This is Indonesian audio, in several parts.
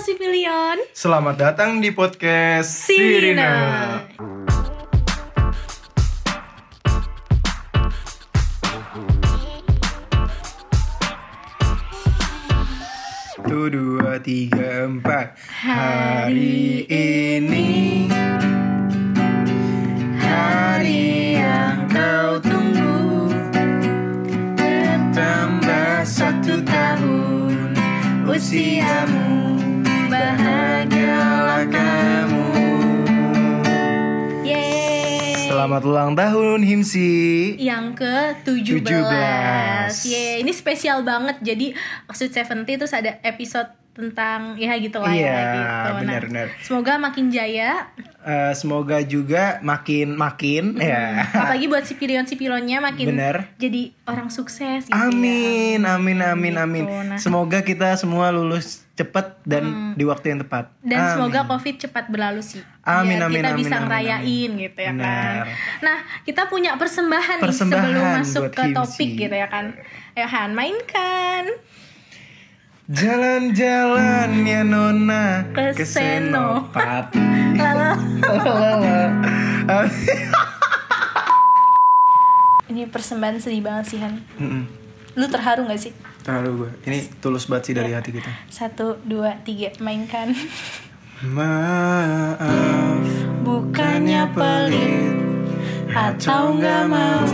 Sipilion Selamat datang di podcast Sirina. Satu, dua, tiga, empat. Hari ini. Hari yang kau tunggu. Tambah satu tahun Usiamu Selamat ulang tahun Himsi. Yang ke-17 17. Yeay, ini spesial banget. Jadi maksud 70 terus ada episode tentang ya gitu lah Iya, ya gitu. Nah, benar-benar. Semoga makin jaya Eh, Semoga juga makin makin ya Apalagi buat sipilion-sipilonnya makin Bener. jadi orang sukses gitu ya. Amin, amin, amin, Gitu, amin. nah. Semoga kita semua lulus cepat dan di waktu yang tepat. Dan Amin. semoga COVID cepat berlalu sih. Amin, Biar amin, kita amin, bisa amin, ngerayain gitu ya Benar. kan. Nah, kita punya persembahan, nih Persembahan sebelum masuk ke topik gitu ya kan. Ya Han, mainkan. Jalan-jalan ya nona Ke Senopati. Ini persembahan sedih banget sih Han. Lu terharu gak sih? Terlalu gue. Ini tulus banget sih dari hati kita. Satu, dua, tiga, mainkan. Maaf, Bukannya pelit atau nggak mau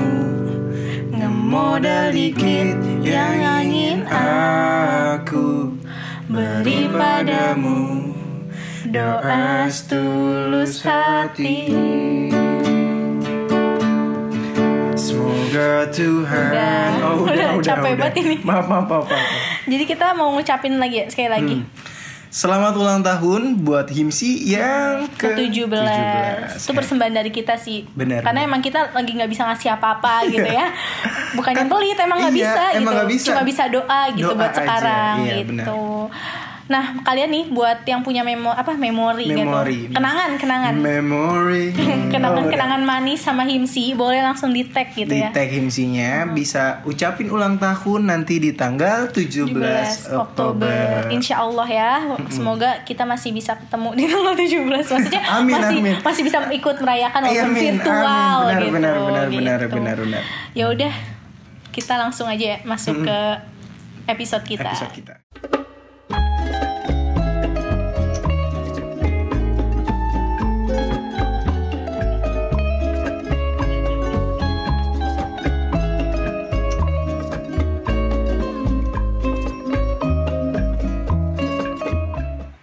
ngemodal dikit yang ingin aku beri padamu doa setulus hati. Semoga Tuhan. Oh, Udah, udah, capek banget ini. Maaf, maaf, maaf, maaf. Jadi kita mau ngucapin lagi ya, sekali lagi. Selamat ulang tahun buat Himsi yang ke ke 17 itu persembahan dari kita sih. Benar, karena benar. emang kita lagi nggak bisa ngasih apa-apa gitu ya. Bukannya pelit emang nggak Iya, bisa emang gitu. nggak bisa. cuma bisa doa gitu Doa buat aja, sekarang iya, gitu nah kalian nih buat yang punya memo apa memori, Memori. gitu kenangan kenangan Memory. kenangan Oh, kenangan manis sama himsi boleh langsung di tag gitu di ya tag himsinya bisa ucapin ulang tahun nanti di tanggal 17, 17 Oktober. Insya Allah ya Semoga kita masih bisa ketemu di tanggal 17 Maksudnya Amin, masih amin. masih bisa ikut merayakan walaupun amin, virtual amin. Benar, gitu benar, benar, gitu. benar, benar, benar. Ya udah Kita langsung aja ya Masuk ke episode kita Episode kita.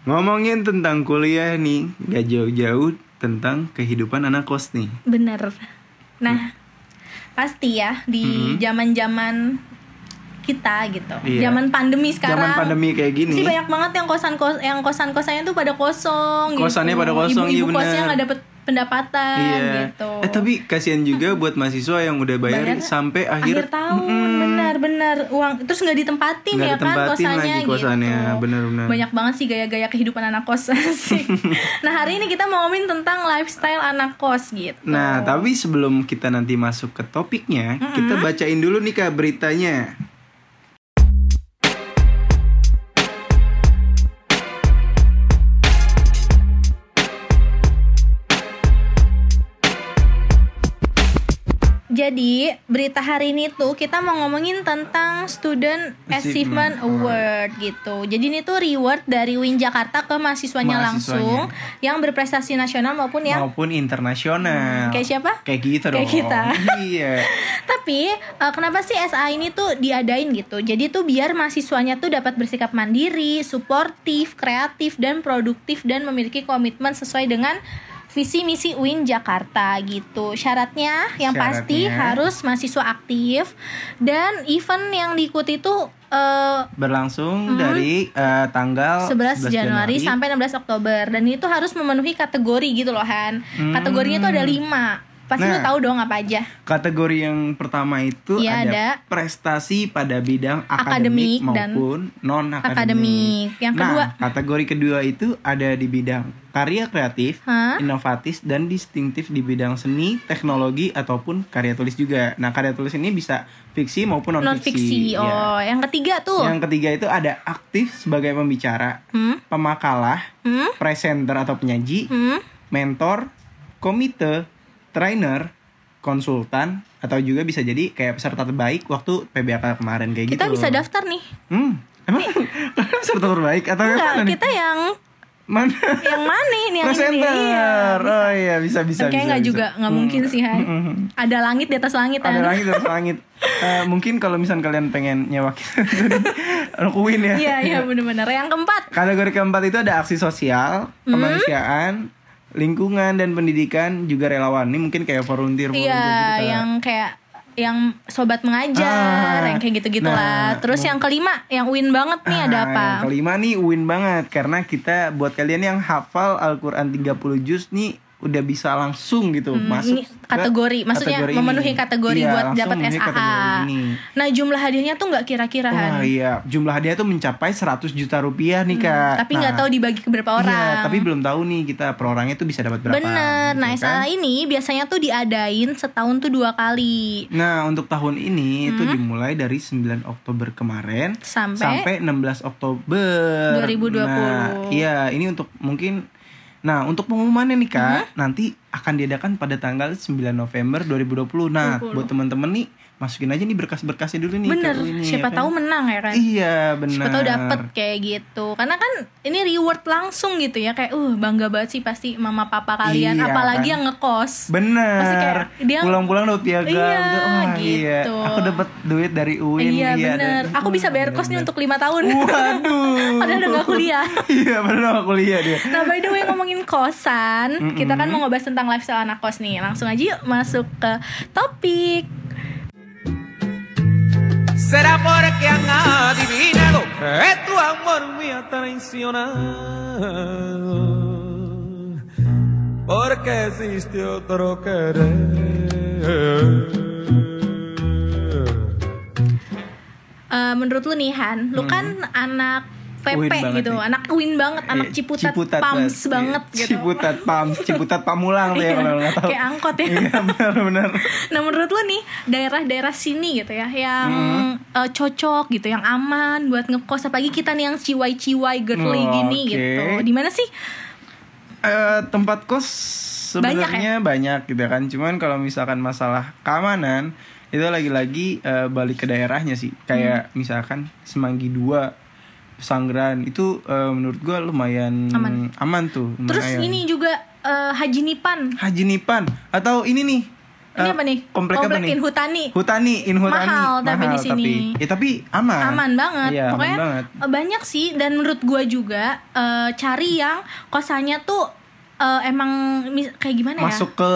Ngomongin tentang kuliah nih, gak jauh-jauh tentang kehidupan anak kos nih. Bener Nah Pasti ya Di zaman-zaman kita gitu Iya. Zaman pandemi sekarang Zaman pandemi kayak gini. Sih banyak banget yang kosan kos yang kosan kosannya tuh pada kosong Kosannya gitu. pada kosong, ibu, iya ibu kosnya bener. nggak dapet pendapatan Iya. gitu Eh tapi kasihan juga buat mahasiswa yang udah bayar Bayar sampai akhir, akhir, tahun Mm-mm. benar benar uang terus nggak ditempatin Nggak ya kan ditempatin kosannya lagi kosannya, gitu benar-benar. banyak banget sih gaya-gaya kehidupan anak kos sih nah hari ini kita mau ngomongin tentang lifestyle anak kos gitu Nah, tapi sebelum kita nanti masuk ke topiknya, kita bacain dulu nih Kak beritanya. Jadi berita hari ini tuh kita mau ngomongin tentang Student Achievement Award gitu. Jadi ini tuh reward dari Win Jakarta ke mahasiswanya, Mahasiswanya. langsung yang berprestasi nasional maupun yang Maupun internasional. kayak siapa? Kayak gitu Kayak dong. kita. Iya. Tapi eh, kenapa sih SA ini tuh diadain gitu? Jadi tuh biar mahasiswanya tuh dapat bersikap mandiri, suportif, kreatif dan produktif dan memiliki komitmen sesuai dengan visi misi UIN Jakarta gitu. Syaratnya yang pasti Syaratnya. harus mahasiswa aktif dan event yang diikuti tuh eh, Berlangsung dari eh, tanggal 11 Januari, sampai 16 Oktober dan itu harus memenuhi kategori gitu loh Han. Hmm. Kategorinya tuh ada 5. Pasti lu Nah. tahu dong apa aja. Kategori yang pertama itu Iya, ada, ada. prestasi pada bidang Akademik akademik dan maupun non akademik. Yang kedua? Nah, kategori kedua itu ada di bidang karya kreatif, Hah? inovatif dan distintif di bidang seni, teknologi ataupun karya tulis juga. Nah, karya tulis ini bisa fiksi maupun non Non fiksi. fiksi. Oh, yang ketiga tuh. Yang ketiga itu ada aktif sebagai pembicara, Hmm? pemakalah, Hmm? presenter atau penyaji, Hmm? mentor, komite, trainer, konsultan, atau juga bisa jadi kayak peserta terbaik waktu PBAK kemarin kayak gitu. Kita bisa daftar nih. Hmm, emang peserta terbaik atau yang Enggak, mana nih? kita yang Mana? yang mana nih yang ini? Presenter. Iya, bisa. oh iya bisa bisa. Kayak nggak juga, nggak mungkin sih Han. Hmm, hmm, hmm. Ada langit di atas langit Ada Han. langit ada langit. Eh, mungkin kalau misal kalian pengen nyewa kita, lakuin ya. Iya iya benar-benar. Yang keempat. Kategori keempat itu ada aksi sosial, Hmm. Lingkungan dan pendidikan juga relawan. Ini mungkin kayak volunteer volunteer Iya, gitu, Kak. yang kayak yang sobat mengajar, Ah, yang kayak gitu-gitu nah, lah. Terus yang kelima, yang win banget nih ada Ah, apa? Yang kelima nih win banget karena kita buat kalian yang hafal Al-Qur'an 30 juz nih udah bisa langsung gitu masuk ini ke kategori, maksudnya kategori memenuhi ini. kategori Iya, buat dapat SAA. Nah, jumlah hadiahnya tuh nggak kira-kira Wah iya, jumlah hadiah tuh mencapai 100 juta rupiah nih kak. Tapi nggak Nah, tahu dibagi ke berapa orang. Iya, tapi belum tahu nih kita per orangnya tuh bisa dapat berapa. Bener. Nah, gitu SAA kan. ini biasanya tuh diadain setahun tuh dua kali. Nah, untuk tahun ini itu dimulai dari 9 Oktober kemarin Sampai? sampai 16 Oktober 2020. Nah, iya, ini untuk mungkin Nah, untuk pengumumannya nih Kak, Hmm? nanti akan diadakan pada tanggal 9 November 2020. Nah, 20. buat temen-temen nih, masukin aja nih berkas-berkasnya dulu nih. Bener. UI nih, Siapa ya kan? tahu menang ya kan? Iya, benar. Siapa tahu dapet kayak gitu Karena kan ini reward langsung gitu ya Kayak uh bangga banget sih pasti mama papa kalian Iya, Apalagi kan? yang ngekos Pasti Bener. kayak dia- Pulang-pulang dapat piagam. Iya, iya. gitu. Aku dapat duit dari UIN. Iya nih, bener ada- Aku bisa bayar kos nih Bener. untuk lima tahun Waduh. Padahal udah gak kuliah iya, padahal gak kuliah dia. Nah by the way ngomongin kosan Kita kan mau ngebahas tentang lifestyle anak kos nih Langsung aja yuk masuk ke topik Será porque han adivinado que tu amor me ha traicionado. Porque existe otro querer. Eh, Menurut lu nih Han Lu kan anak Banget gitu nih. Anak win banget Anak Iya, ciputat, Ciputat pams banget. banget Iya, gitu Ciputat pams, ciputat pamulang tuh ya kalau nggak tahu. Kayak angkot ya Iya, benar-benar. Nah menurut lu nih daerah-daerah sini gitu ya yang Hmm. eh, cocok gitu, yang aman buat ngekos apalagi kita nih yang ciwai-ciwai girly Oh, gini oke. gitu. Di mana sih? Eh, tempat kos Banyak ya? sebenarnya banyak, gitu kan. Cuman kalau misalkan masalah keamanan itu lagi-lagi eh, balik ke daerahnya sih. Kayak Hmm. misalkan Semanggi 2 Pesanggeran itu eh, menurut gua lumayan Aman. tuh. Terus lumayan. ini juga eh, Haji Nipan. Haji Nipan atau ini nih. Ini eh, apa nih? Komplek apa nih? Inhutani. Hutani, Inhutani. Mahal tapi di sini. Ya tapi aman. Aman banget. Iya, aman Pokoknya banget. eh, banyak sih dan menurut gua juga eh, cari yang kosannya tuh eh, emang kayak gimana ya? Masuk ke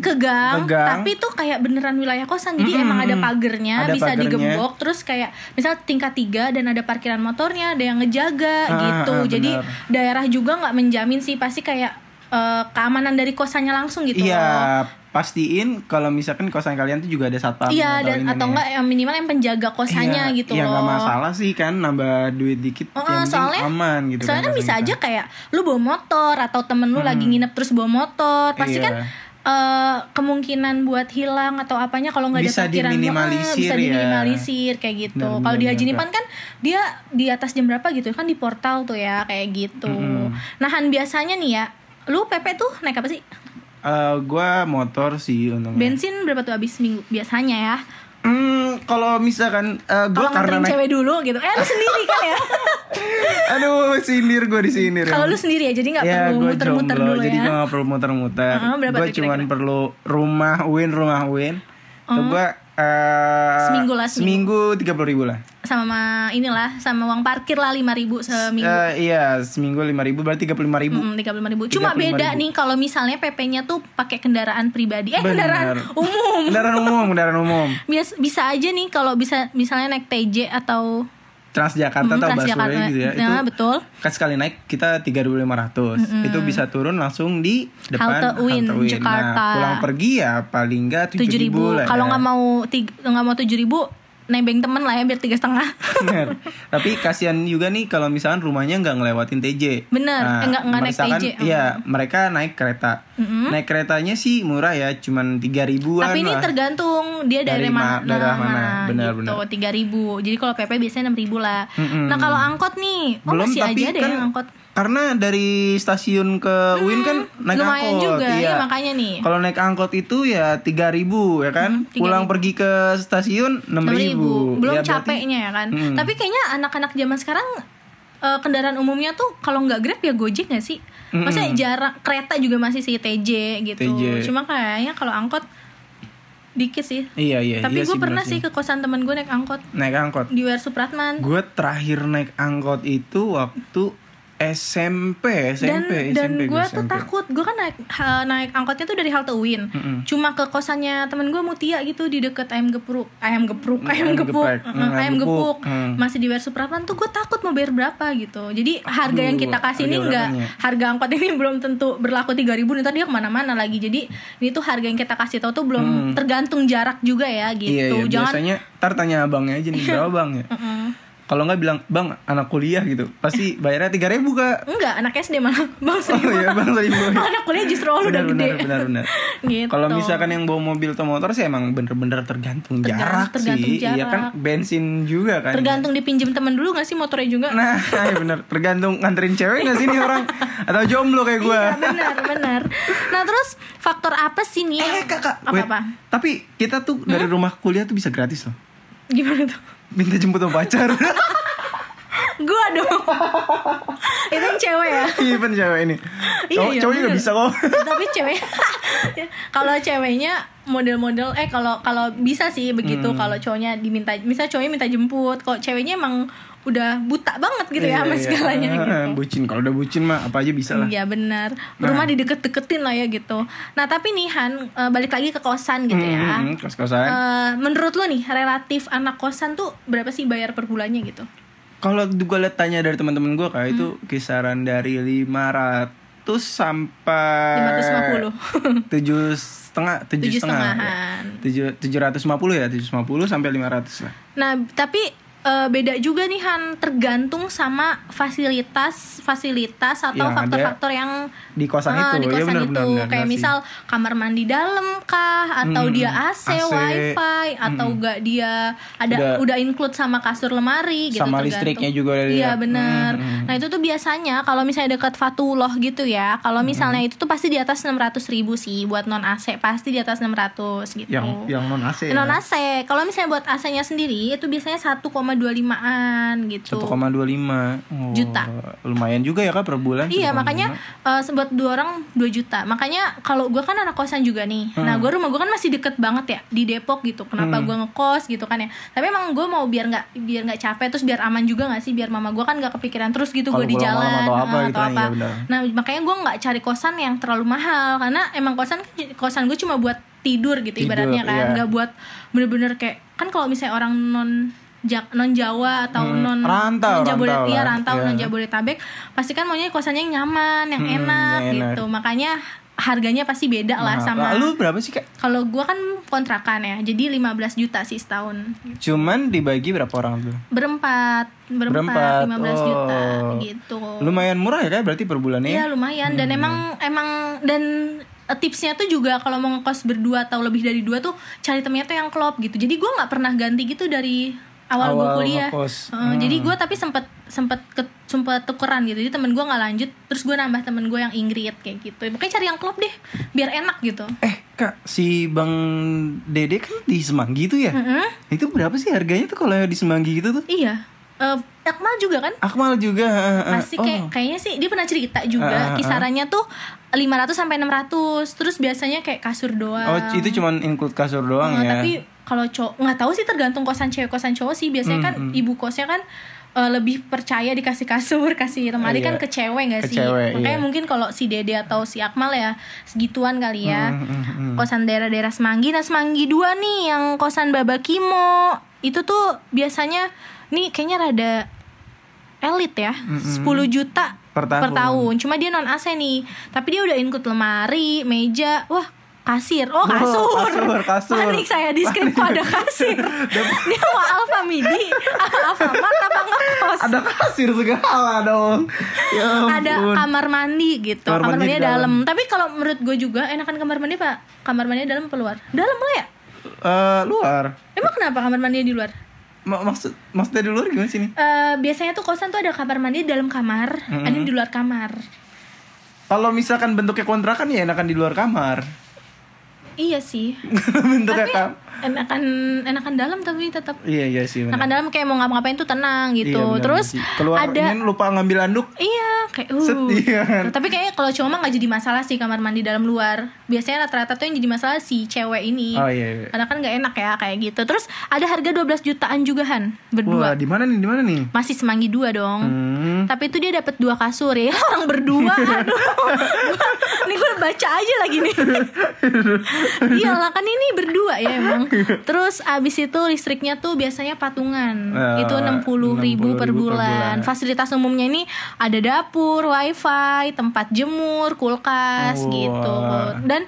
ke gang, Ke gang. tapi tuh kayak beneran wilayah kosan jadi Mm-mm. emang ada pagernya Ada bisa pagernya. digembok terus kayak misal tingkat tiga dan ada parkiran motornya ada yang ngejaga Ah, gitu ah, jadi daerah juga nggak menjamin sih pasti kayak eh, keamanan dari kosannya langsung gitu loh. Iya, pastiin kalau misalkan kosan kalian tuh juga ada satpam Iya dan ini atau enggak yang minimal yang penjaga kosannya Iya, gitu Iya loh. nggak masalah sih kan nambah duit dikit Oh, yang soalnya aman gitu soalnya kan bisa kita. aja kayak lu bawa motor atau temen lu lagi nginep terus bawa motor pasti Iya. kan eh, kemungkinan buat hilang atau apanya kalau nggak ada Bisa parkiran diminimalisir bisa ya. diminimalisir kayak gitu kalau di Haji Nipan kan dia di atas jam berapa gitu kan di portal tuh ya kayak gitu Mm-mm. nah Han biasanya nih ya lu PP tuh naik apa sih Eh, gua motor sih untungnya. bensin berapa tuh habis minggu biasanya ya Hmm, kalau misalkan eh, gua kalau karena naik cewek dulu gitu eh lu sendiri kan ya Aduh, sindir gue di sindir. kalau lu sendiri ya jadi nggak ya, perlu gue muter-muter dulu jadi ya gue gak perlu muter-muter. Berapa gue kira-kira? perlu rumah win, rumah win. Tuh gue eh, Seminggu lah, Seminggu tiga puluh ribu lah. sama inilah sama uang parkir lah lima ribu seminggu Eh, iya, seminggu lima ribu berarti tiga puluh lima ribu. tiga puluh ribu cuma 35.000. beda nih kalau misalnya PP-nya tuh pakai kendaraan pribadi eh Bener. kendaraan umum Kendaraan umum, kendaraan umum. Bias, bisa aja nih kalau bisa misalnya naik TJ atau Transjakarta Mm, atau busway gitu ya. Nah, itu betul. kan sekali naik kita 3.500 itu bisa turun langsung di depan Halte UIN, Nah, Jakarta. pulang pergi ya paling enggak 7.000 tujuh ribu lah kalau ya. nggak mau nggak mau tujuh ribu nebeng temen lah ya biar tiga setengah Bener. Tapi kasihan juga nih kalau misalkan rumahnya nggak ngelewatin TJ. Bener, eh, nggak- naik TJ. Iya, mereka naik kereta. Naik keretanya sih murah ya, cuman tiga ribuan tapi ini lah. tergantung dia dari, Dari ma- mana daerah mana. Benar, gitu benar. tiga ribu jadi kalau pp biasanya enam ribu lah Mm-mm. nah kalau angkot nih oh Belum masih tapi aja deh kan angkot karena dari stasiun ke UIN kan naik lumayan angkot. juga iya. ya makanya nih Kalau naik angkot itu ya 3000 ya kan? Hmm, 3.000. Pulang pergi ke stasiun 6000. enam ribu belum Ya, berarti- capeknya ya kan Mm. tapi kayaknya anak-anak zaman sekarang eh, kendaraan umumnya tuh kalau nggak grab ya gojek nggak sih maksudnya jarak kereta juga masih sih TJ gitu TJ. cuma kayaknya kalau angkot dikit sih Iya iya. tapi iya gue pernah sih ke kosan temen gue naik angkot naik angkot. di WR Supratman Gue terakhir naik angkot itu waktu SMP, dan SMP, dan SMP gue gua tuh SMP. takut gue kan naik ha- naik angkotnya tuh dari halte UIN Mm-mm. cuma ke kosannya temen gue Mutia gitu di deket ayam gepruk ayam gepruk Mm, ayam ayam gepuk. Mm, Mm, ayam ayam gepuk. Mm. masih di WR Supratman tuh gue takut mau bayar berapa gitu jadi harga yang Aduh, kita kasih ini enggak harga angkot ini belum tentu berlaku 3000 ribu ntar dia ke mana-mana lagi jadi ini tuh harga yang kita kasih tahu tuh belum tergantung jarak juga ya gitu Mm. Iya, iya. jangan biasanya ntar tanya abangnya aja nih berapa bang ya. Kalau nggak bilang bang anak kuliah gitu, pasti bayarnya tiga ribu kak. enggak anak SD malah bang Oh seribu iya bang seribu. anak kuliah justru oh, lu udah gede benar, benar, gitu Kalau misalkan yang bawa mobil atau motor sih emang bener-bener tergantung, Tergan- jarak tergantung sih. Iya jarak. kan bensin juga kan. tergantung dipinjem temen dulu gak sih motornya juga Nah, iya bener. Tergantung nganterin cewek gak sih nih orang? Atau jomblo kayak gue? Iya benar benar. Nah terus faktor apa sih nih? Eh kakak, apa wait. apa? Tapi kita tuh dari rumah ke kuliah tuh bisa gratis loh. Gimana tuh? Minta jemput sama pacar. Gua dong. Itu yang cewek ya. Iya kan cewek ini. Iya, Cowok iya, cowok juga bener. bisa kok. Tapi cewek kalau ceweknya model-model eh kalau kalau bisa sih begitu Hmm. kalau cowoknya diminta misal cowoknya minta jemput kalau ceweknya emang udah buta banget gitu ya sama Iya, iya. segalanya gitu. Bucin, kalau udah bucin mah apa aja bisa lah. Iya benar. Nah. Rumah dideket-deketin lah ya gitu. Nah tapi nih Han eh, balik lagi ke kosan gitu ya. Hmm, kos-kosan. Eh, menurut lo nih relatif anak kosan tuh berapa sih bayar per bulannya gitu? Kalau gue liat tanya dari teman-teman gue kayak itu Hmm. kisaran dari 500 sampai 550. tujuh setengah tujuh setengah tujuh tujuh ratus lima puluh ya tujuh lima puluh sampai lima ratus lah Nah tapi eh, beda juga nih Han. Tergantung sama fasilitas fasilitas atau Yang faktor-faktor yang di kosan Ah, itu. di ya kosan benar itu. benar benar kayak sih. misal kamar mandi dalam kah atau Hmm, dia AC, AC, wifi atau enggak dia ada Udah- udah, include sama kasur lemari gitu Sama tergantung. listriknya juga iya benar. Hmm, hmm, nah itu tuh biasanya kalau misalnya dekat Fatullah gitu ya kalau misalnya itu tuh pasti di atas 600 ribu sih buat non AC pasti di atas 600 gitu. Yang yang non AC non AC kalau misalnya buat AC-nya sendiri itu biasanya 1,25an gitu. Satu koma dua lima. Juta. lumayan juga ya kak per bulan Iya 1,25. makanya eh, buat dua orang 2 juta. Makanya kalau gue kan anak kosan juga nih. Hmm. Nah gue rumah gue kan masih deket banget ya Di Depok gitu. Kenapa gue ngekos gitu kan ya. Tapi emang gue mau biar nggak biar nggak capek Terus biar aman juga gak sih? Biar mama gue kan gak kepikiran terus gitu gue di jalan atau apa eh, gitu kan, iya benar. Nah makanya gue nggak cari kosan yang terlalu mahal. Karena emang kosan kosan gue cuma buat tidur gitu Tidur, ibaratnya kan. iya. nggak buat bener-bener kayak Kan kalau misalnya orang non non Jawa atau Hmm, non rantau, non Jabodet- rantau iya lah. rantau Iya. non Jabodetabek pasti kan maunya kosannya yang nyaman yang Hmm, enak enak. gitu makanya harganya pasti beda lah Nah, sama lu berapa sih kak kalau gua kan kontrakan ya jadi 15 juta sih setahun cuman dibagi berapa orang tuh berempat Berempat, berempat 15 juta oh. gitu lumayan murah ya kak berarti per bulannya iya lumayan dan Hmm. emang emang dan eh, tipsnya tuh juga kalau mau ngekos berdua atau lebih dari dua tuh cari temennya tuh yang klop gitu jadi gua nggak pernah ganti gitu dari awal, gue Awal kuliah ngekos. Hmm. jadi gue tapi sempet sempet ke, sempet tukeran gitu jadi temen gue nggak lanjut terus gue nambah temen gue yang Ingrid kayak gitu makanya cari yang klop deh biar enak gitu Eh kak, si Bang Dede kan di Semanggi itu ya? Mm-mm. Itu berapa sih harganya tuh kalau di Semanggi gitu tuh? iya Eh, Akmal juga kan Akmal juga. eh, pasti kayak oh. kayaknya sih dia pernah cerita Ah, ah, juga ah. kisarannya tuh 500 sampai 600 terus biasanya kayak kasur doang Oh, itu cuman include kasur doang Oh, ya. tapi kalau cowok nggak tahu sih tergantung kosan cewek kosan cowok sih biasanya kan Hmm, ibu kosnya kan eh, lebih percaya dikasih kasur kasih lemari Iya. kan ke cewek nggak Ke sih cewek, makanya iya. mungkin kalau si dede atau si akmal ya segituan kali ya Hmm, hmm, hmm. kosan daerah-daerah semanggi nah semanggi dua nih yang kosan babakimo itu tuh biasanya Nih kayaknya rada elit ya 10 juta Per tahun. Cuma dia non AC nih Tapi dia udah include lemari, meja Wah kasir Oh kasur kasur, kasur. Panik saya di script kok ada kasir Dia mau Alfa Midi Alfa Mart apa ngekos Ada kasir segala dong. Ya ada kamar mandi gitu Kamar kamar, mandi dalam. dalam. tapi kalau menurut gue juga enakan kamar mandi pak kamar mandinya dalam apa luar dalam lah ya Eh, luar. emang kenapa kamar mandinya di luar maksud maksudnya di luar gimana sih nih? Eh, biasanya tuh kosan tuh ada kamar mandi di dalam kamar ada yang di luar kamar Kalau misalkan bentuknya kontrakan ya enakan di luar kamar. iya sih bentuknya tapi kam. Enakan enakan dalam tapi tetap Iya iya sih. enakan dalam kayak mau ngapa-ngapain tuh tenang gitu Iya, terus keluar ada ini lupa ngambil anduk. Iya, kayak uh. Setian. Tapi kayaknya kalau cowok mah nggak jadi masalah sih kamar mandi dalam luar. Biasanya rata-rata tuh yang jadi masalah si cewek ini. Oh iya. iya. Karena kan nggak enak ya kayak gitu. Terus ada harga 12 jutaan juga Han Wah, berdua. di mana nih? Di mana nih? Masih semanggi dua dong. Hmm. Tapi itu dia dapat dua kasur ya. Orang berdua. Aduh. Nih gue baca aja lagi nih. Iyalah kan ini berdua ya emang. Terus abis itu listriknya tuh biasanya patungan. Ah, itu 60 ribu 60.000 per per bulan. bulan. Fasilitas umumnya ini ada dapur, wifi, tempat jemur, kulkas Wah. gitu. Dan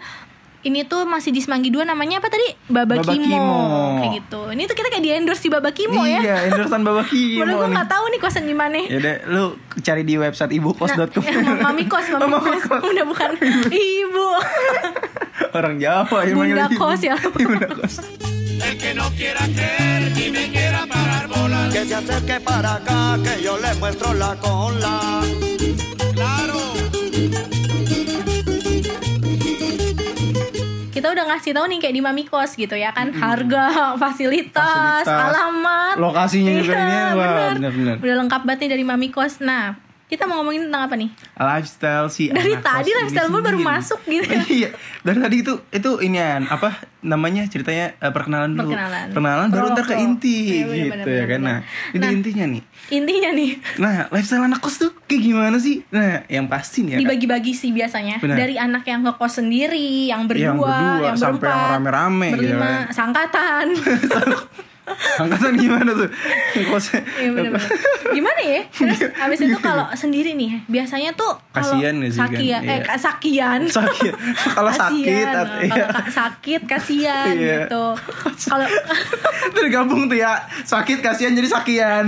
ini tuh masih di Semanggi 2 namanya apa tadi? Babakimo. Babakimo. Kayak gitu. Ini tuh kita kayak di endorse si Babakimo ya. Iya, endorsean Baba Kimo Padahal gue gak tahu nih kosan di mana. Ya udah, lu cari di website ibukos.com. Nah, mami kos, mami, Oh, mami kos. kos. Udah bukan ibu. Orang Jawa yang Bunda kos ya. Bunda kos. El que no quiera creer ni me quiera parar bolas. Que se acerque para acá, que yo le muestro la cola. Claro. Kita udah ngasih tahu nih kayak di mami kos gitu ya kan. Harga, fasilitas, Fasilitas, alamat. lokasinya juga Iya, ini, wah, bener. bener-bener. Udah lengkap banget nih dari mami kos. Nah, kita mau ngomongin tentang apa nih? lifestyle si Dari anak tadi kos lifestyle gue baru masuk gitu. iya dari tadi itu itu inian apa namanya ceritanya eh, perkenalan dulu Perkenalan. perkenalan baru ntar ke inti Iya, bener, gitu bener, ya bener, kan nah bener. ini Nah. intinya nih Intinya nih nah lifestyle anak kos tuh kayak gimana sih nah yang pasti nih ya dibagi-bagi sih biasanya Benar. dari anak yang ngekos sendiri, yang berdua, Yang berdua, sampai yang rame-rame gitu berlima, kan. sangkatan. angkatan gimana tuh kosnya Iya. Gimana ya? Terus abis itu kalau sendiri nih, biasanya tuh kalau Kasian gak sih kan? sakia, eh Iya. sakian. sakit kalau sakit Kasian. iya. kalau sakit kasihan Iya. gitu. Kalau itu digabung tuh ya sakit kasihan jadi sakian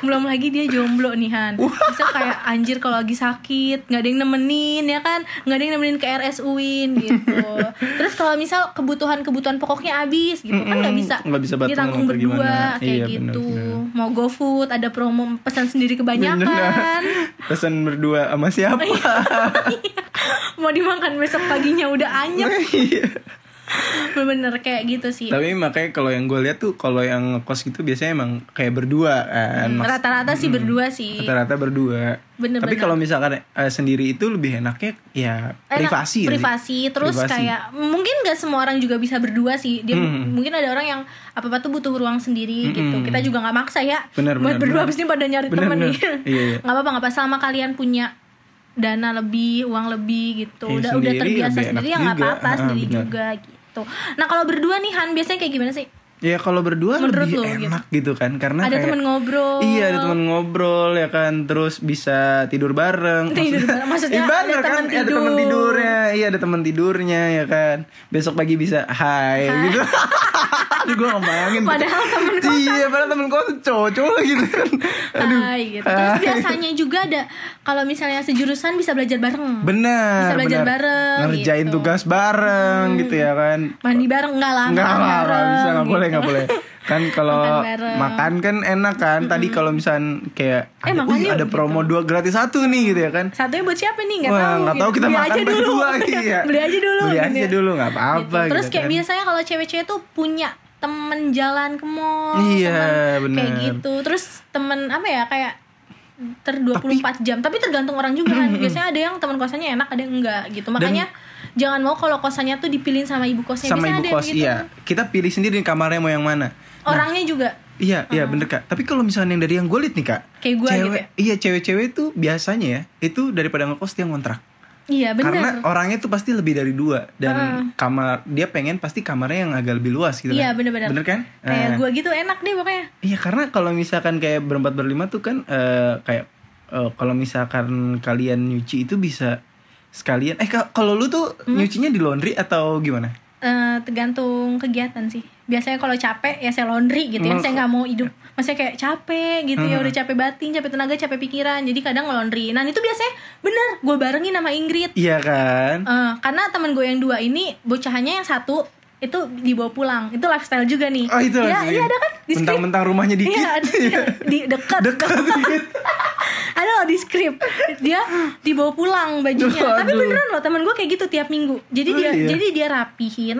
belum lagi dia jomblo nih Han. Bisa kayak anjir kalau lagi sakit, nggak ada yang nemenin ya kan, nggak ada yang nemenin ke RS-UIN gitu. Terus kalau misal kebutuhan-kebutuhan pokoknya habis gitu kan nggak bisa, Nggak bisa barengan ditanggung atau berdua kayak Iya, gitu. benar-benar. Mau GoFood ada promo pesan sendiri kebanyakan. Bener. pesan berdua sama siapa Mau dimakan besok paginya udah anyep. Bener-bener kayak gitu sih. Tapi makanya kalau yang gue lihat tuh kalau yang ngekos gitu biasanya emang kayak berdua kan. Hmm, Rata-rata sih berdua sih. Rata-rata berdua. Bener-bener. Tapi kalau misalkan eh, sendiri itu lebih enaknya ya Enak, privasi. ya, privasi terus Privasi. kayak mungkin gak semua orang juga bisa berdua sih dia Hmm. mungkin ada orang yang apa apa tuh butuh ruang sendiri gitu Mm-mm. kita juga nggak maksa ya Bener, buat bener, berdua bener. abis ini pada nyari Bener, temen bener. nih Iya, iya. nggak apa-apa nggak apa selama kalian punya dana lebih uang lebih gitu Iya, udah udah terbiasa sendiri ya nggak apa-apa Ah, sendiri bener. juga gitu nah kalau berdua nih Han biasanya kayak gimana sih Ya kalau berdua Menurut lebih lo, gitu? enak gitu. kan karena ada kayak temen ngobrol Iya ada temen ngobrol ya kan terus bisa tidur bareng. Tidur bareng, maksudnya bener ada Ada temen tidur. tidurnya, iya ada temen tidurnya ya kan. Besok pagi bisa hai, gitu. Aduh gue ngebayangin. Padahal temen kosan. Iya padahal temen kosan lagi gitu kan. Aduh. Hai, gitu. Terus Hai. biasanya juga ada kalau misalnya sejurusan bisa belajar bareng. Bener Bisa belajar bener. bareng, Ngerjain gitu. tugas bareng gitu ya kan. Mandi bareng enggak lah, Enggak lah, bisa, nggak boleh, gitu. Nggak boleh. Kan kalau Makan kan enak kan. Tadi kalau misalnya kayak Eh, ada, makannya "Wih, ada begitu." promo dua gratis satu nih gitu ya kan. Satunya buat siapa nih? Nggak tahu. nggak tahu kita Beli makan aja dulu. berdua, iya. Beli aja dulu. Beli gitu aja dulu nggak apa-apa Gitu. Terus gitu kayak kan. biasanya kalau cewek-cewek tuh punya temen jalan ke mall, Iya, temen kayak bener. gitu. Terus temen apa ya kayak ter 24 jam tapi tergantung orang juga kan biasanya ada yang teman kosannya enak ada yang enggak gitu makanya jangan mau kalau kosannya tuh dipilih sama ibu kosnya sama biasanya ibu ada kos gitu iya. Kita pilih sendiri kamarnya mau yang mana. orangnya juga Iya, iya bener kak. Tapi kalau misalnya yang dari yang gue liat nih kak, Kayak gua cewek, gitu ya? Iya cewek-cewek tuh biasanya ya itu daripada ngekos dia ngontrak. Iya bener. Karena orangnya tuh pasti lebih dari dua dan kamar dia pengen pasti kamarnya yang agak lebih luas gitu Iya, kan. bener-bener. Bener kan? Kayak Eh, gue gitu enak deh pokoknya. Iya karena kalau misalkan kayak berempat berlima tuh kan eh, kayak eh, kalau misalkan kalian nyuci itu bisa sekalian. Eh ka- kalau lu tuh Hmm? nyucinya di laundry atau gimana? Eh, tergantung kegiatan sih. Biasanya kalau capek ya saya laundry gitu ya. Emang- Saya nggak mau hidup. Maksudnya kayak capek gitu Hmm. ya. Udah capek batin, capek tenaga, capek pikiran. Jadi kadang laundry. Nah itu biasanya bener. Gue barengin sama Ingrid. Iya kan? Eh, karena temen gue yang dua ini bocahannya yang satu itu dibawa pulang. Itu lifestyle juga nih. Oh itu ya, iya ada kan di. Mentang-mentang rumahnya dikit. Iya, ada, di dekat. Dekat dikit. ada loh di skrip dia dibawa pulang bajunya tapi Aduh. beneran loh temen gue kayak gitu tiap minggu jadi Oh, dia iya. jadi dia rapihin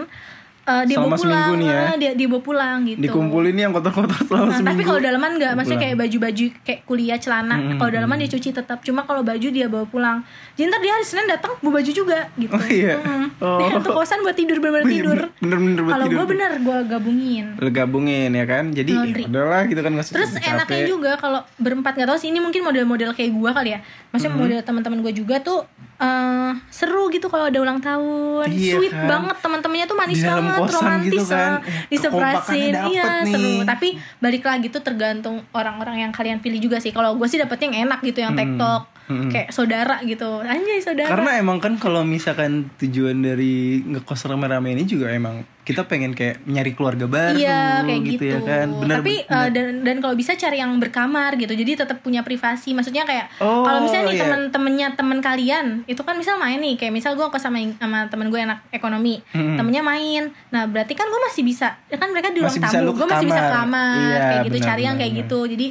eh, dia Selama bawa pulang seminggu nih ya. eh, dia dia bawa pulang gitu Dikumpulin nih yang kotor-kotor selama Nah, seminggu. tapi kalau dalaman nggak, maksudnya kayak baju-baju kayak kuliah celana. Hmm, Kalau dalaman dia cuci tetap. Cuma kalau baju dia bawa pulang. Jadi ntar dia hari Senin datang bawa baju juga gitu. Oh, iya. Mm. Oh. Dia kosan buat tidur bener-bener tidur. bener-bener buat Kalau gue bener gue gabungin. Lu gabungin ya kan. Jadi Laundry. udahlah gitu kan usah Terus capek. enaknya juga kalau berempat nggak tahu sih ini mungkin model-model kayak gua kali ya. Maksudnya Hmm. model teman-teman gue juga tuh eh, seru gitu kalau ada ulang tahun. Iya Sweet kan. banget teman-temannya tuh manis banget, kosan romantis gitu kan. eh, kekompakannya Iya, nih. seru. Tapi balik lagi tuh tergantung orang-orang yang kalian pilih juga sih. Kalau gue sih dapetnya yang enak gitu yang TikTok. Hmm. Kayak saudara gitu. Anjay saudara. Karena emang kan kalau misalkan tujuan dari ngekos rame-rame ini juga emang kita pengen kayak nyari keluarga baru Iya kayak gitu, ya kan. Benar Tapi benar. eh, dan dan kalau bisa cari yang berkamar gitu. Jadi tetap punya privasi. Maksudnya kayak Oh, kalau misalnya nih iya. temen-temennya temen kalian itu kan misal main nih kayak misal gue ke sama sama temen gue anak ekonomi, Mm-mm. temennya main. Nah berarti kan gue masih bisa. Ya kan mereka di ruang Masih tamu, gue masih bisa kamar. Iya, kayak gitu. benar, cari yang benar, kayak benar. gitu. Jadi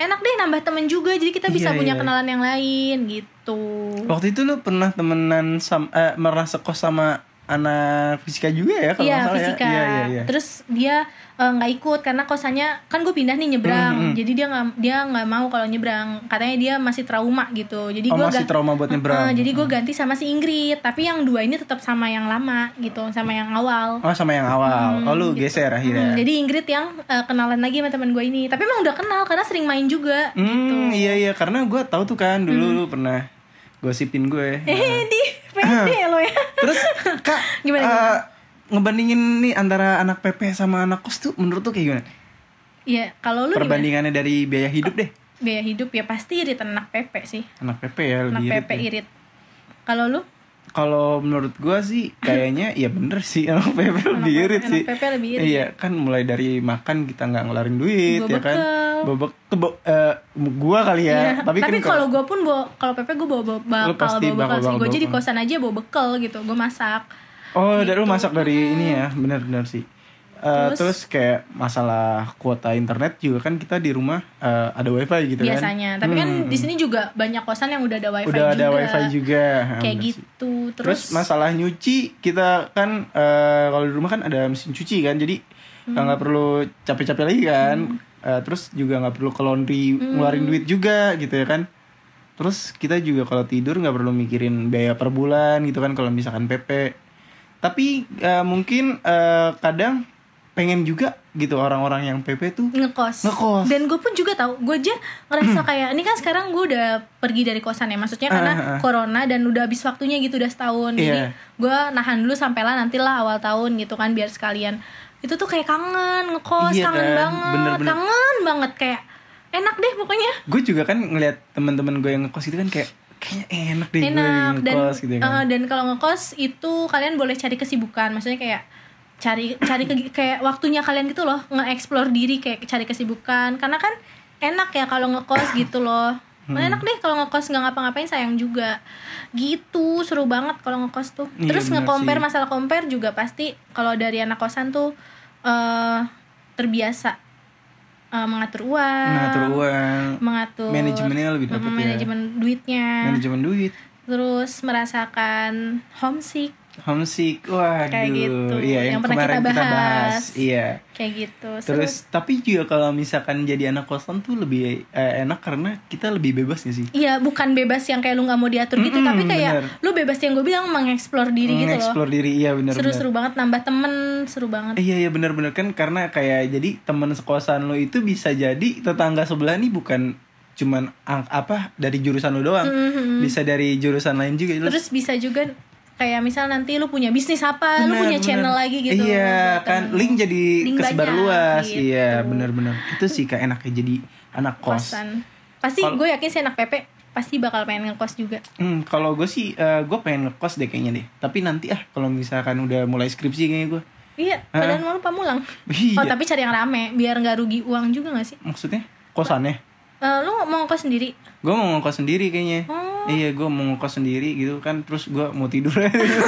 enak deh nambah temen juga. Jadi kita bisa Iya, punya iya. kenalan yang lain gitu. Waktu itu lu pernah temenan sama eh, merasa kos sama anak fisika juga ya kalau Iya salah fisika. ya. Iya, iya, iya. Terus dia eh, nggak ikut karena kosannya kan gue pindah nih nyebrang. Hmm, hmm. Jadi dia nggak dia nggak mau kalau nyebrang. Katanya dia masih trauma gitu. Jadi Oh, gue masih trauma buat nyebrang. jadi gue ganti sama si Ingrid. Tapi yang dua ini tetap sama yang lama gitu, sama yang awal. Oh sama yang awal. oh lu geser akhirnya. Hmm, jadi Ingrid yang eh, kenalan lagi sama teman gue ini. Tapi emang udah kenal karena sering main juga. Hmm, iya iya karena gue tahu tuh kan dulu lu pernah gosipin gue. Hmm. Eh di pede lo ya. Terus kak, Gimana, eh, gimana? Ngebandingin nih antara anak PP sama anak kos tuh menurut tuh kayak gimana? Iya kalau lu gimana? Perbandingannya dari biaya hidup deh. Biaya hidup ya pasti irit anak Pepe sih. Anak PP ya Anak lebih irit. Pepe ya. irit. Kalau lu? Kalau menurut gua sih kayaknya ya bener sih anak PP lebih Anak irit Pepe- sih. anak Pepe lebih irit. Iya kan mulai dari makan kita nggak ngeluarin duit ya kan. Bebekel. Bobek kebo, eh, gua kali ya. Iya, Tapi, kan kalau gue pun bawa kalau Pepe gue bawa, bawa bakal bawa bekal sih gue jadi kosan aja bawa bekal gitu gue masak Oh, dari lu Gitu. masak dari ini ya, benar-benar sih. Eh, Terus? terus, kayak masalah kuota internet juga kan kita di rumah eh, ada wifi gitu biasanya kan. tapi kan Hmm. di sini juga banyak kosan yang udah ada wifi udah juga ada wifi juga. Kayak bener sih. gitu Terus, terus, masalah nyuci kita kan eh, kalau di rumah kan ada mesin cuci kan, jadi Hmm. nggak perlu capek-capek lagi kan. Eh, terus juga nggak perlu ke laundry Hmm. ngeluarin duit juga gitu ya kan. Terus kita juga kalau tidur nggak perlu mikirin biaya per bulan gitu kan kalau misalkan PP. Tapi eh, mungkin eh, kadang pengen juga gitu orang-orang yang PP tuh ngekos Ngekos. dan gue pun juga tahu gue aja ngerasa kayak ini kan sekarang gue udah pergi dari kosan ya maksudnya karena ah, ah. corona dan udah habis waktunya gitu udah setahun jadi Iya. gue nahan dulu sampai lah nantilah awal tahun gitu kan biar sekalian itu tuh kayak kangen ngekos Iya kangen kan, banget bener-bener. kangen banget kayak enak deh pokoknya gue juga kan ngeliat teman-teman gue yang ngekos itu kan kayak kayaknya enak deh gue enak dan ngekos gitu ya kan. eh, dan kalau ngekos itu kalian boleh cari kesibukan maksudnya kayak cari cari ke- kayak waktunya kalian gitu loh nge-explore diri kayak cari kesibukan karena kan enak ya kalau ngekos gitu loh Hmm. enak deh kalau ngekos nggak ngapa-ngapain sayang juga gitu seru banget kalau ngekos tuh Iya, terus sih. masalah compare juga pasti kalau dari anak kosan tuh eh terbiasa eh, mengatur uang mengatur uang mengatur manajemennya lebih dapet mm, ya. manajemen duitnya. Manajemen duit. Terus merasakan homesick homesick waduh Kayak gitu. iya yang, Yang pernah kemarin kita kita bahas. bahas. iya kayak gitu terus tapi juga kalau misalkan jadi anak kosan tuh lebih eh, enak karena kita lebih bebas gak sih Iya, bukan bebas yang kayak lu nggak mau diatur gitu, Mm-mm, tapi kayak bener. lu bebas yang gue bilang mengeksplor diri gitu loh. Nge-explore diri iya benar Seru-seru banget nambah temen, seru banget. Iya iya benar-benar kan karena kayak jadi teman sekosan lo itu bisa jadi tetangga sebelah nih bukan cuman apa dari jurusan lu doang. Bisa dari jurusan lain juga. Terus bisa juga kayak misal nanti lu punya bisnis apa lu Benar, punya benar. channel lagi gitu Iya kan lu. link jadi Link kesebar banyak, luas. gitu. Iya benar-benar. Itu sih kayak enaknya jadi anak kos. kosan pasti gue yakin sih anak PP pasti bakal pengen ngekos juga Hmm, kalau gue sih gue pengen ngekos deh kayaknya deh. Tapi nanti ah kalau misalkan udah mulai skripsi kayaknya gue. iya Ah. padahal mau lupa mulang Iya. oh tapi cari yang rame biar nggak rugi uang juga gak sih Maksudnya kosannya? Eh, lu mau ngekos sendiri Gue mau ngekos sendiri kayaknya. Oh. Iya, gue mau ngekos sendiri gitu kan. Terus gue mau tidur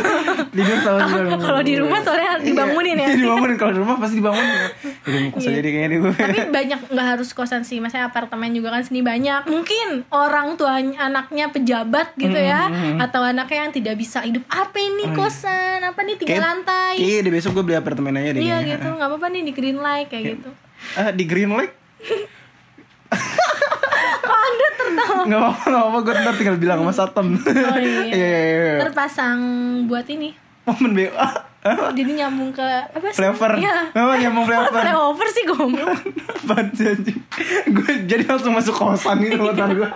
tidur tahu juga. kalau di rumah soalnya dibangunin ya. Iya, dibangunin kalau di rumah pasti dibangunin. Jadi mau kos Iya. aja deh kayaknya gue. tapi banyak nggak harus kosan sih maksudnya apartemen juga kan sini banyak mungkin orang tua anaknya pejabat gitu ya Hmm, atau anaknya yang tidak bisa hidup apa ini kosan apa nih tiga Kayak- lantai deh besok gue beli apartemen aja deh. iya gitu nggak apa-apa nih di green light kayak gitu Ah, di Green Lake? Anda tertawa Gak apa-apa, gak apa-apa. Gue ntar tinggal bilang sama Satem. oh iya Iya, iya, iya. terpasang buat ini Momen BA. jadi nyambung ke apa sih Flavor. iya Oh, nyambung flavor. flyover sih goblok Apaan sih anjing? Gue jadi langsung masuk kosan gitu motor gue.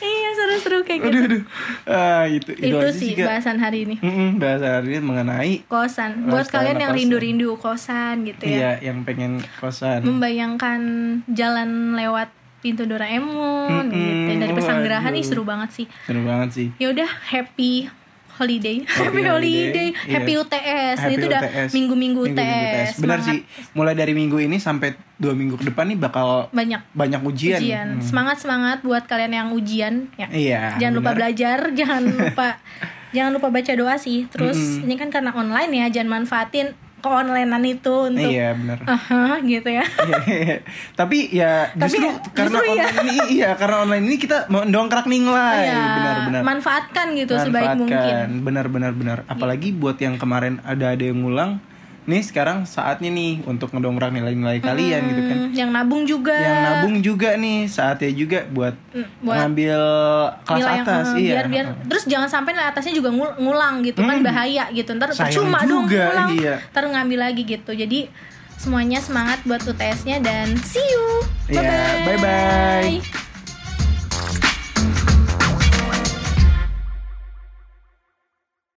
iya seru-seru kayak gitu Aduh, aduh. Ah, itu, itu, itu sih Kak. bahasan hari ini Mm-mm, bahasa hari ini mengenai kosan buat Lifestyle kalian yang rindu-rindu kosan gitu ya iya yang pengen kosan. membayangkan jalan lewat pintu Doraemon Mm-mm, gitu dari pesanggerahan waduh. ih seru banget sih Seru banget sih. ya udah happy holiday happy holiday, holiday iya. happy UTS Happy itu udah UTS. minggu-minggu UTS, Minggu-minggu Benar Semangat. sih. Mulai dari minggu ini sampai dua minggu ke depan nih bakal banyak banyak ujian. ujian Hmm. semangat semangat buat kalian yang ujian ya Iya. jangan lupa benar. belajar jangan lupa jangan lupa baca doa sih terus Mm-mm. ini kan karena online ya jangan manfaatin keonlinean itu untuk Iya benar. Aha, gitu ya Tapi ya Tapi justru karena justru iya. online ini iya karena online ini kita mendongkrak nilai Iya, benar-benar. manfaatkan gitu sebaik mungkin Benar-benar benar. Apalagi buat yang kemarin ada ada yang ngulang, nih sekarang saatnya nih untuk ngedongkrak nilai-nilai kalian gitu kan. Hmm, yang nabung juga Yang nabung juga nih saatnya juga buat, Mm, buat ngambil kelas nilai yang atas eh, iya. biar biar terus jangan sampai nilai atasnya juga ngul- ngulang gitu kan Hmm. bahaya gitu ntar percuma dong ngulang iya. ntar ngambil lagi gitu jadi semuanya semangat buat UTS-nya dan see you Iya, bye bye-bye.